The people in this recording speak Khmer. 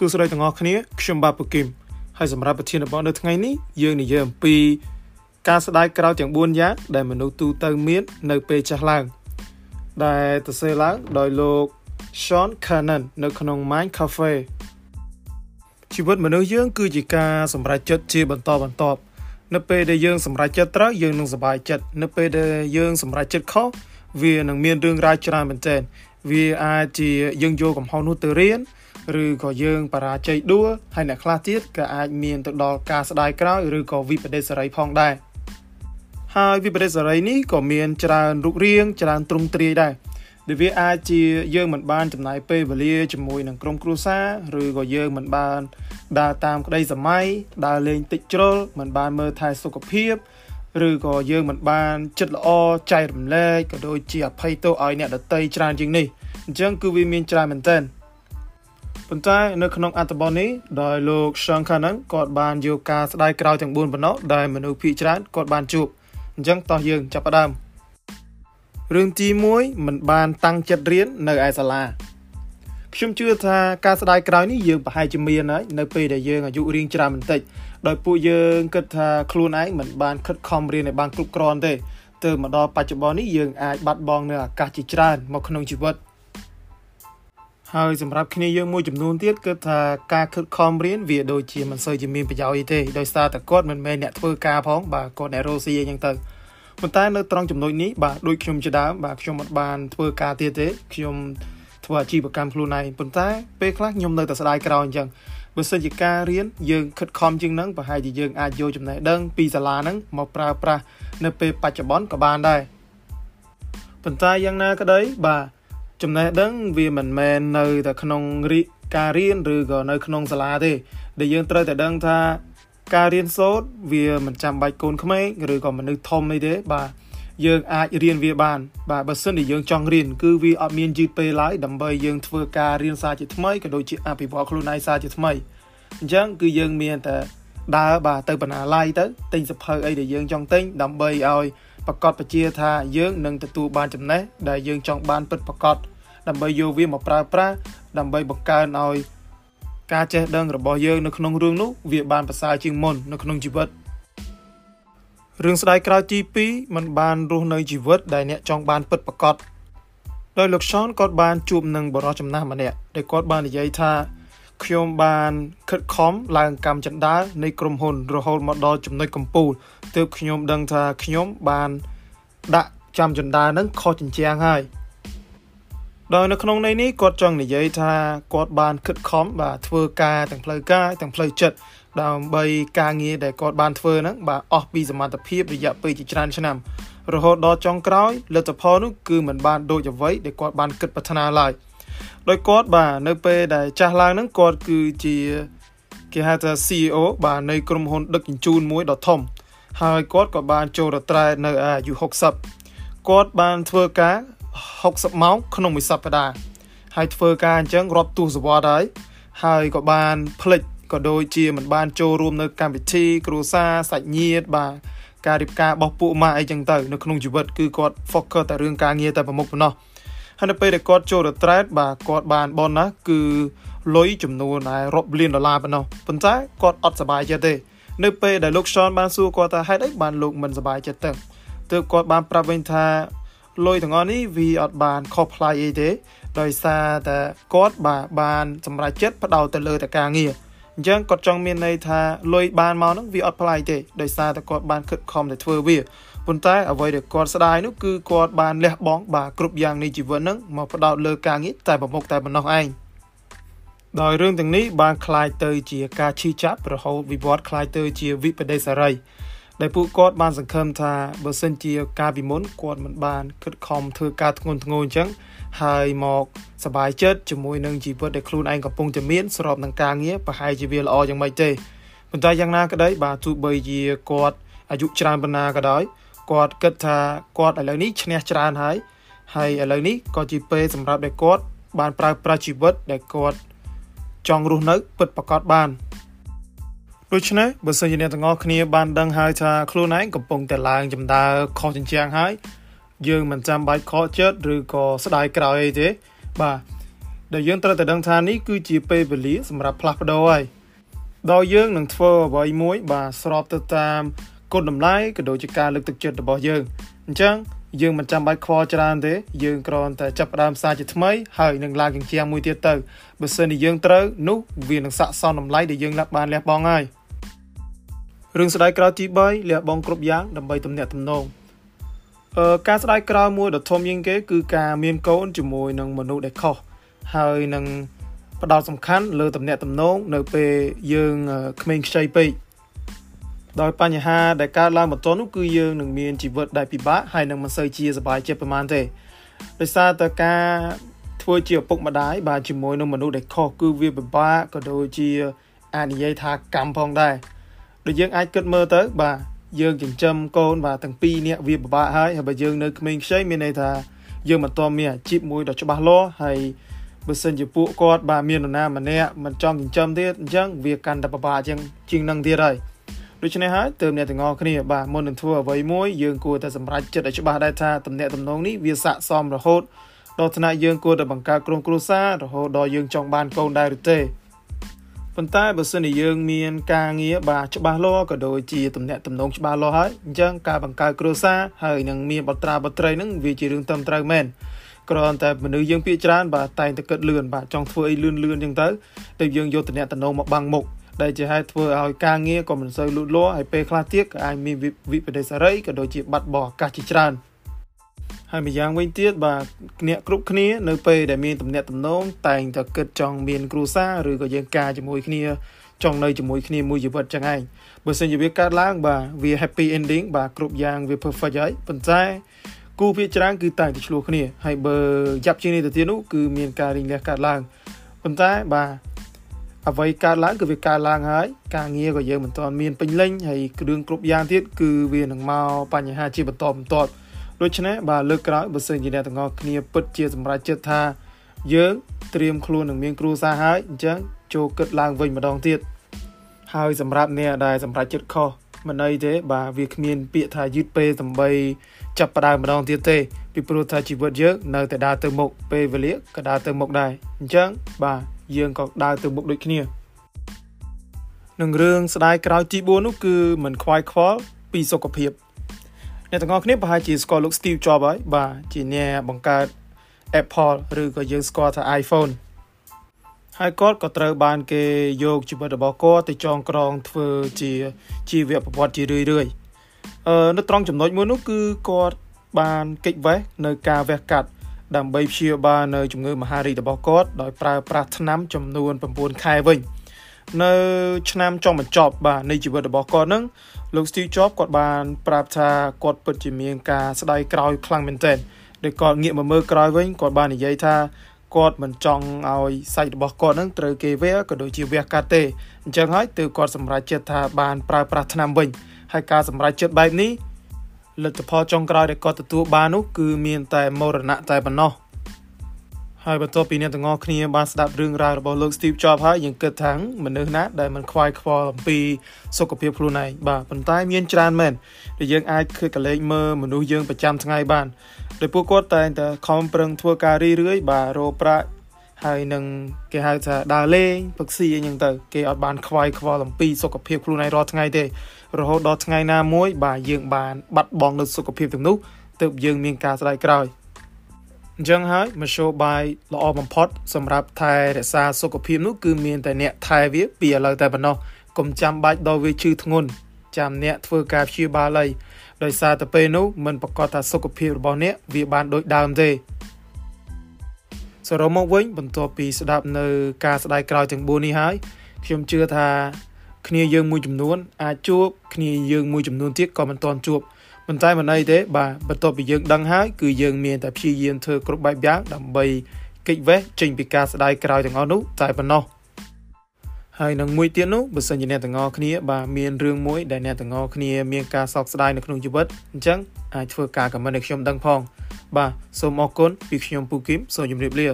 សួស្តីទាំងអស់គ្នាខ្ញុំបាទពូគឹមហើយសម្រាប់ប្រធានបទនៅថ្ងៃនេះយើងនិយាយអំពី ការស្ដាយក្រោយទាំង4យ៉ាងដែលមនុស្សទូទៅមាននៅពេលចាស់ឡើង ដែលទៅសេឡើងដោយលោក Sean Cannon នៅក្នុង Mind Cafe ជីវិតមនុស្សយើង គឺជាការសម្រេចចិត្តជាបន្តបន្ទាប់នៅពេលដែលយើងសម្រេចចិត្តត្រូវយើងនឹងសប្បាយចិត្តនៅពេលដែលយើងសម្រេចចិត្តខុសវានឹងមានរឿងរ៉ាវច្រើនមែនទែនវាអាចជាយើងយកកំហុសនោះទៅរៀន ឬក៏យើងបរាជ័យដួលហើយអ្នកខ្លះទៀតក៏អាចមានទៅដល់ការស្ដាយក្រោយឬក៏វិបដិសេរីផងដែរហើយវិបដិសេរីនេះក៏មានច្រើនរូបរាងច្រើនទ្រង់ទ្រាយដែរដែលវាអាចជាយើងមិនបានចំណាយពេលវេលាជាមួយនឹងក្រុមគ្រួសារឬក៏យើងមិនបានដើរតាមក្តីសម័យដើរលេងតិចជ្រុលមិនបានមើលថែសុខភាពឬក៏យើងមិនបានចិត្តល្អចែករំលែកក៏ដូចជាអភ័យទោសឲ្យអ្នកដតីច្រើនជាងនេះអញ្ចឹងគឺវាមានច្រើនមែនទែន ប៉ុន្តែនៅក្នុងអត្ថបទនេះដោយលោក Sean Cannon គាត់បានយកការស្ដាយក្រោយទាំង4បំណោដែលមនុស្សភាគច្រើនគាត់បានជួបអញ្ចឹងតោះយើងចាប់ផ្ដើមរឿងទី1មិនបានតាំងចិត្តរៀននៅឯសាលាខ្ញុំជឿថាការស្ដាយក្រោយនេះយើងប្រហែលជាមានហើយនៅពេលដែលយើងអាយុរៀងច្រើនបន្តិចដោយពួកយើងគិតថាខ្លួនឯងមិនបានខិតខំរៀនឲ្យបានគ្រប់គ្រាន់ទេទៅមកដល់បច្ចុប្បន្ននេះយើងអាចបាត់បង់នៅឱកាសជាច្រើនមកក្នុងជីវិត ហើយសម្រាប់គ្នាយើងមួយចំនួនទៀតគឺថាការខិតខំរៀនវាដូចជាមិនសូវជាមានប្រយោជន៍អីទេដោយសារតែគាត់មិនមែនអ្នកធ្វើការផងបាទគាត់អ្នករស់ស៊ីអីចឹងទៅប៉ុន្តែនៅត្រង់ចំណុចនេះបាទដូចខ្ញុំជាដើមបាទខ្ញុំមិនបានធ្វើការទៀតទេខ្ញុំធ្វើអាជីវកម្មខ្លួនឯងប៉ុន្តែពេលខ្លះខ្ញុំនៅតែស្ដាយក្រោយអញ្ចឹងបើសិនជាការរៀនយើងខិតខំជាងហ្នឹងប្រហែលជាយើងអាចយកចំណេះដឹងពីសាលាហ្នឹងមកប្រើប្រាស់នៅពេលបច្ចុប្បន្នក៏បានដែរប៉ុន្តែយ៉ាងណាក្តីបាទ ចំណេះដឹងវាមិនមែននៅតែក្នុងការរៀនឬក៏នៅក្នុងសាលាទេដែលយើងត្រូវតែដឹងថាការរៀនសូត្រវាមិនចាំបាច់កូនក្មេងឬក៏មនុស្សធំអីទេបាទយើងអាចរៀនវាបាន បាទបើសិនជាយើងចង់រៀនគឺវាអត់មានយឺតពេលឡើយដើម្បីយើងធ្វើការរៀនសារជាថ្មីក៏ដូចជាអភិវឌ្ឍខ្លួនឯងសារជាថ្មីអញ្ចឹងគឺយើងមានតែដើរបាទទៅបណ្ណាល័យទៅទិញសភៅអីដែលយើងចង់ទិញដើម្បីឲ្យ ប្រកាសបជាថាយើងនឹងទទួលបានចំណេះដែលយើងចង់បានពិតប្រកបដើម្បីយកវាមកប្រើប្រាស់ដើម្បីបង្កើនឲ្យការចេះដឹងរបស់យើងនៅក្នុងរឿងនោះវាបានប្រសើរជាងមុននៅក្នុងជីវិតរឿងស្ដាយក្រោយទី2มันបានរស់នៅជីវិតដែលអ្នកចង់បានពិតប្រាកដដោយលោក Sean គាត់បានជួបនឹងបរិសុទ្ធចំណាស់ម្នាក់ដែលគាត់បាននិយាយថា ខ្ញុំបានខិតខំឡើងកម្មចន្ទានៃក្រុមហ៊ុន រហូតមកដល់ចំណុចកំពូលទើបខ្ញុំដឹងថាខ្ញុំបានដាក់ចាំចន្ទានឹងខុសចិញ្ចាំងហើយដោយនៅក្នុងន័យនេះគាត់ចង់និយាយថាគាត់បានខិតខំបាទធ្វើការទាំងផ្លូវកាយទាំងផ្លូវចិត្តដើម្បីការងារដែលគាត់បានធ្វើហ្នឹងបាទអស់ពីសមត្ថភាពរយៈពេលជាច្រើនឆ្នាំរហូតដល់ចុងក្រោយលទ្ធផលនោះគឺมันបានដូចអ្វីដែលគាត់បានគិតប្រាថ្នាឡើយ ដោយគាត់បាទនៅពេលដែលចាស់ឡើងហ្នឹងគាត់គឺជាគេហៅថា CEO បាទនៃក្រុមហ៊ុនដឹកជញ្ជូនមួយដ៏ធំ ហើយគាត់ក៏បានចូលរត្រែនៅអាយុ60គាត់បានធ្វើការ60ម៉ោងក្នុងមួយសប្តាហ៍ហើយធ្វើការអញ្ចឹងរាប់ទសវត្សរ៍ហើយហើយក៏បានផ្លិចក៏ដូចជាមិនបានចូលរួមនៅកម្មវិធីគ្រួសារសាច់ញាតិបាទការរៀបការរបស់ពួកម៉ាក់អីចឹងទៅនៅក្នុងជីវិតគឺគាត់ focus តែរឿងការងារតែប្រមុខប៉ុណ្ណោះ ហើយនៅពេលដែលគាត់ចូល retreat បាទគាត់បានបនណាគឺលុយចំនួនតែរាប់លានដុល្លារប៉ុណ្ណោះប៉ុន្តែគាត់អត់សប្បាយចិត្តទេ នៅពេលដែលលោក Sean បានសួរគាត់ថាហេតុអីបានលោកមិនសប្បាយចិត្តទៅទើបគាត់បានប្រាប់វិញថាលុយទាំងអស់នេះវាអត់បានខុសប្លែកអីទេដោយសារតែគាត់បាទបានសម្រេចចិត្តផ្ដោតទៅលើតែការងារអញ្ចឹងគាត់ចង់មានន័យថាលុយបានមកហ្នឹងវាអត់ប្លែកទេដោយសារតែគាត់បានខិតខំតែធ្វើវា ប៉ុន្តែអ្វីដែលគាត់ស្ដាយនោះគឺគាត់បានលះបង់បាទគ្រប់យ៉ាងនៃជីវិតហ្នឹងមកផ្ដោតលើការងារតែប្រមុខតែប៉ុណ្ណោះឯងដោយរឿងទាំងនេះបានคล้ายទៅជាការឈឺចាប់រហូតវិវត្តคล้ายទៅជាវិបដិសារីដែលពួកគាត់បានសង្ឃឹមថាបើសិនជាការពីមុនគាត់មិនបានខិតខំធ្វើការធ្ងន់ធ្ងរអញ្ចឹងហើយមកសบายចិត្តជាមួយនឹងជីវិតដែលខ្លួនឯងកំពុងតែមានស្របនឹងការងារប្រហែលជាវាល្អយ៉ាងម៉េចទេប៉ុន្តែយ៉ាងណាក្តីបាទទោះបីជាគាត់អាយុច្រើនប៉ុណ្ណាក៏ដោយ គាត់គិតថាគាត់ឥឡូវនេះឈ្នះច្រើនហើយហើយឥឡូវនេះក៏ជាពេលសម្រាប់ដែលគាត់បានប្រើប្រាស់ជីវិតដែលគាត់ចង់រស់នៅពិតប្រាកដបានដូច្នេះបើសិនជាអ្នកទាំងអស់គ្នាបានដឹងហើយថាខ្លួនឯងកំពុងតែឡើងចម្ដើខុសចិញ្ចាំងហើយយើងមិនចាំបាច់ខកចិត្តឬក៏ស្ដាយក្រោយអីទេ បាទដែលយើងត្រូវតែដឹងថានេះគឺជាពេលវេលាសម្រាប់ផ្លាស់ប្ដូរហើយដោយយើងនឹងធ្វើអ្វីមួយ បាទស្របទៅតាម គុណតម្លៃក៏ដូចជាការលើកទឹកចិត្តរបស់យើងអញ្ចឹងយើងមិនចាំបាច់ខ្វល់ច្រើនទេយើងគ្រាន់តែចាប់ផ្ដើមសារជាថ្មីហើយនឹងឡើងជញ្ជាំងមួយទៀតទៅបើសិនជាយើងត្រូវនោះវានឹងស័ក្តិសមតម្លៃដែលយើងបានលះបង់ហើយរឿងស្ដាយក្រោយទី3លះបង់គ្រប់យ៉ាងដើម្បីទំនាក់ទំនងអឺការស្ដាយក្រោយមួយដ៏ធំជាងគេគឺការមានកូនជាមួយនឹងមនុស្សដែលខុសហើយនឹងផ្ដោតសំខាន់លើទំនាក់ទំនងនៅពេលយើងក្មេងខ្ចីពេក ដោយបញ្ហាដែលកើតឡើងបន្ទាន់នោះគឺយើងនឹងមានជីវិតដែលពិបាកហើយនឹងមិនសូវជាសប្បាយចិត្តប្រហែលទេដោយសារតែការធ្វើជាឪពុកម្ដាយបាទជាមួយនឹងមនុស្សដែលខុសគឺវាពិបាកក៏ដូចជាអាចនិយាយថាកម្មផងដែរដូចយើងអាចគិតមើលទៅបាទយើងចិញ្ចឹមកូនបាទទាំងពីរនាក់វាពិបាកហើយហើយបើយើងនៅក្មេងខ្ចីមានន័យថាយើងមិនទាន់មានអាជីពមួយដ៏ច្បាស់លាស់ហើយបើសិនជាពួកគាត់បាទមាននរណាម្នាក់មិនចង់ចិញ្ចឹមទៀតអញ្ចឹងវាកាន់តែពិបាកជាងជាងនឹងទៀតហើយ ដូច្នេះហើយទើបអ្នកទាំងអស់គ្នាបាទមុននឹងធ្វើអ្វីមួយយើងគួរតែសម្រេចចិត្តឲ្យច្បាស់ដែរថាតំណែងតំណងនេះវាស័ក្តិសមរហូតដល់ថ្នាក់យើងគួរតែបង្កើតក្រុមគ្រួសាររហូតដល់យើងចង់បានកូនដែរឬទេប៉ុន្តែបើសិនជាយើងមានការងារបាទច្បាស់លាស់ក៏ដូចជាតំណែងតំណងច្បាស់លាស់ហើយអញ្ចឹងការបង្កើតគ្រួសារហើយនឹងមានបត្រាបត្រីនឹងវាជារឿងត្រឹមត្រូវមែនគ្រាន់តែមនុស្សយើងភាគច្រើនបាទតែងតែគិតលឿនបាទចង់ធ្វើអីលឿនលឿនអញ្ចឹងទៅតែយើងយកតំណែងតំណងមកបាំងមុខ ដែលជាហេតុធ្វើឲ្យការងារក៏មិនសូវលូតលាស់ហើយពេលខ្លះទៀតក៏អាចមានវិបត្តិសេរីក៏ដូចជាបាត់បង់ឱកាសជាច្រើនហើយម្យ៉ាងវិញទៀតបាទអ្នកគ្រប់គ្នានៅពេលដែលមានតំណែងតំណងតែងតែគិតចង់មានគ្រួសារឬក៏យើងការជាមួយគ្នាចង់នៅជាមួយគ្នាមួយជីវិតចឹងឯងបើសិនជាវាកើតឡើងបាទវា happy ending បាទគ្រប់យ៉ាងវា perfect ហើយប៉ុន្តែគូភាគច្រើនគឺតែងតែឆ្លោះគ្នាហើយបើយ៉ាប់ជាងនេះទៅទៀតនោះគឺមានការរីងលះកើតឡើងប៉ុន្តែបាទ អ្វីកើតឡើងគឺវាកើតឡើងហើយការងារក៏យើងមិនទាន់មានពេញលេញហើយគ្រឿងគ្រប់យ៉ាងទៀតគឺវានឹងមកបញ្ហាជាបន្តបន្ទាប់ដូច្នេះបាទលើកក្រោយបើសិនជាអ្នកទាំងអស់គ្នាពិតជាសម្រេចចិត្តថាយើងត្រៀមខ្លួននឹងមានគ្រួសារហើយអញ្ចឹងចូលគិតឡើងវិញម្ដងទៀតហើយសម្រាប់អ្នកដែលសម្រេចចិត្តខុសមិនអីទេ បាទវាគ្មាន ពាក្យថាយឺតពេលដើម្បីចាប់ផ្ដើមម្ដងទៀតទេពីព្រោះថាជីវិតយើងនៅតែដើរទៅមុខពេលវេលាក៏ដើរទៅមុខដែរអញ្ចឹងបាទ យើងក៏ដើរទៅមុខដូចគ្នានឹងរឿងស្ដាយក្រោយទី4នោះគឺមិនខ្វាយខ្វល់ពីសុខភាពអ្នកទាំងអស់គ្នាប្រហែលជាស្គាល់លោក Steve Jobs ហើយបាទជាអ្នកបង្កើត Apple ឬក៏យើងស្គាល់ថា iPhone ហើយគាត់ក៏ត្រូវបានគេយកជីវិតរបស់គាត់ទៅចងក្រងធ្វើជាជីវប្រវត្តិជារឿយរឿយអឺនៅត្រង់ចំណុចមួយនោះគឺគាត់បានកិច្ចវេះនៅការវះកាត់ ដើម្បីព្យាបាលនៅជំងឺមហារីករបស់គាត់ដោយប្រើប្រាស់ថ្នាំចំនួន9ខែវិញនៅឆ្នាំចុងបញ្ចប់បាទនៃជីវិតរបស់គាត់នឹងលោក Steve Jobs គាត់បានប្រាប់ថាគាត់ពិតជាមានការស្ដាយក្រោយខ្លាំងមែនទែនដោយគាត់ងាកមកមើលក្រោយវិញគាត់បាននិយាយថាគាត់មិនចង់ឲ្យសាច់របស់គាត់នឹងត្រូវគេវះក៏ដូចជាវះកាត់ទេអញ្ចឹងហើយទើបគាត់សម្រេចចិត្តថាបានប្រើប្រាស់ថ្នាំវិញហើយការសម្រេចចិត្តបែបនេះ លទ្ធផលចុងក្រោយដែលគាត់ទទួលបាននោះគឺមានតែមរណៈតែប៉ុណ្ណោះហើយបន្ទាប់ពីអ្នកទាំងអស់គ្នាបានស្ដាប់រឿងរ៉ាវរបស់លោក Steve Jobs ហើយយើងគិតថាមនុស្សណាដែលមិនខ្វាយខ្វល់អំពីសុខភាពខ្លួនឯងបាទប៉ុន្តែមានច្រើនមែនដែលយើងអាចឃើញកលេចមើលមនុស្សយើងប្រចាំថ្ងៃបានដោយពួកគាត់តែងតែខំប្រឹងធ្វើការរីរឿយបាទរកប្រាក់ហើយនឹងគេហៅថាដើរលេងពឹកស៊ីអីចឹងទៅគេអត់បានខ្វាយខ្វល់អំពីសុខភាពខ្លួនឯងរាល់ថ្ងៃទេ រហូតដល់ថ្ងៃណាមួយ បាទយើងបានបាត់បង់នូវសុខភាពទាំងនោះទើបយើងមានការស្ដាយក្រោយអញ្ចឹងហើយមធ្យោបាយល្អបំផុត សម្រាប់ថែរក្សាសុខភាពនោះគឺមានតែអ្នកថែវាពីឥឡូវតែប៉ុណ្ណោះកុំចាំបាច់ដល់វាឈឺធ្ងន់ចាំអ្នកធ្វើការព្យាបាលអីដោយសារតែពេលនោះមិនប្រកាសថាសុខភាពរបស់អ្នកវាបានដូចដើមទេសរុបមកវិញបន្ទាប់ពីស្ដាប់នៅការស្ដាយក្រោយទាំង4នេះហើយខ្ញុំជឿថា គ្នាយើងមួយចំនួនអាចជួបគ្នាយើងមួយចំនួនទៀតក៏មិនទាន់ជួបប៉ុន្តែមិនអីទេបាទបន្ទាប់ពីយើងដឹងហើយគឺយើងមានតែព្យាយាមធ្វើគ្រប់បែបយ៉ាងដើម្បីគេចវេះចេញពីការស្ដាយក្រោយទាំងអស់នោះតែប៉ុណ្ណោះហើយនឹងមួយទៀតនោះបើសិនជាអ្នកទាំងអស់គ្នាបាទមានរឿងមួយដែលអ្នកទាំងអស់គ្នាមានការសោកស្ដាយនៅក្នុងជីវិតអញ្ចឹងអាចធ្វើការខមមិនឲ្យខ្ញុំដឹងផង បាទសូមអរគុណពីខ្ញុំពូគឹមសូមជម្រាបលា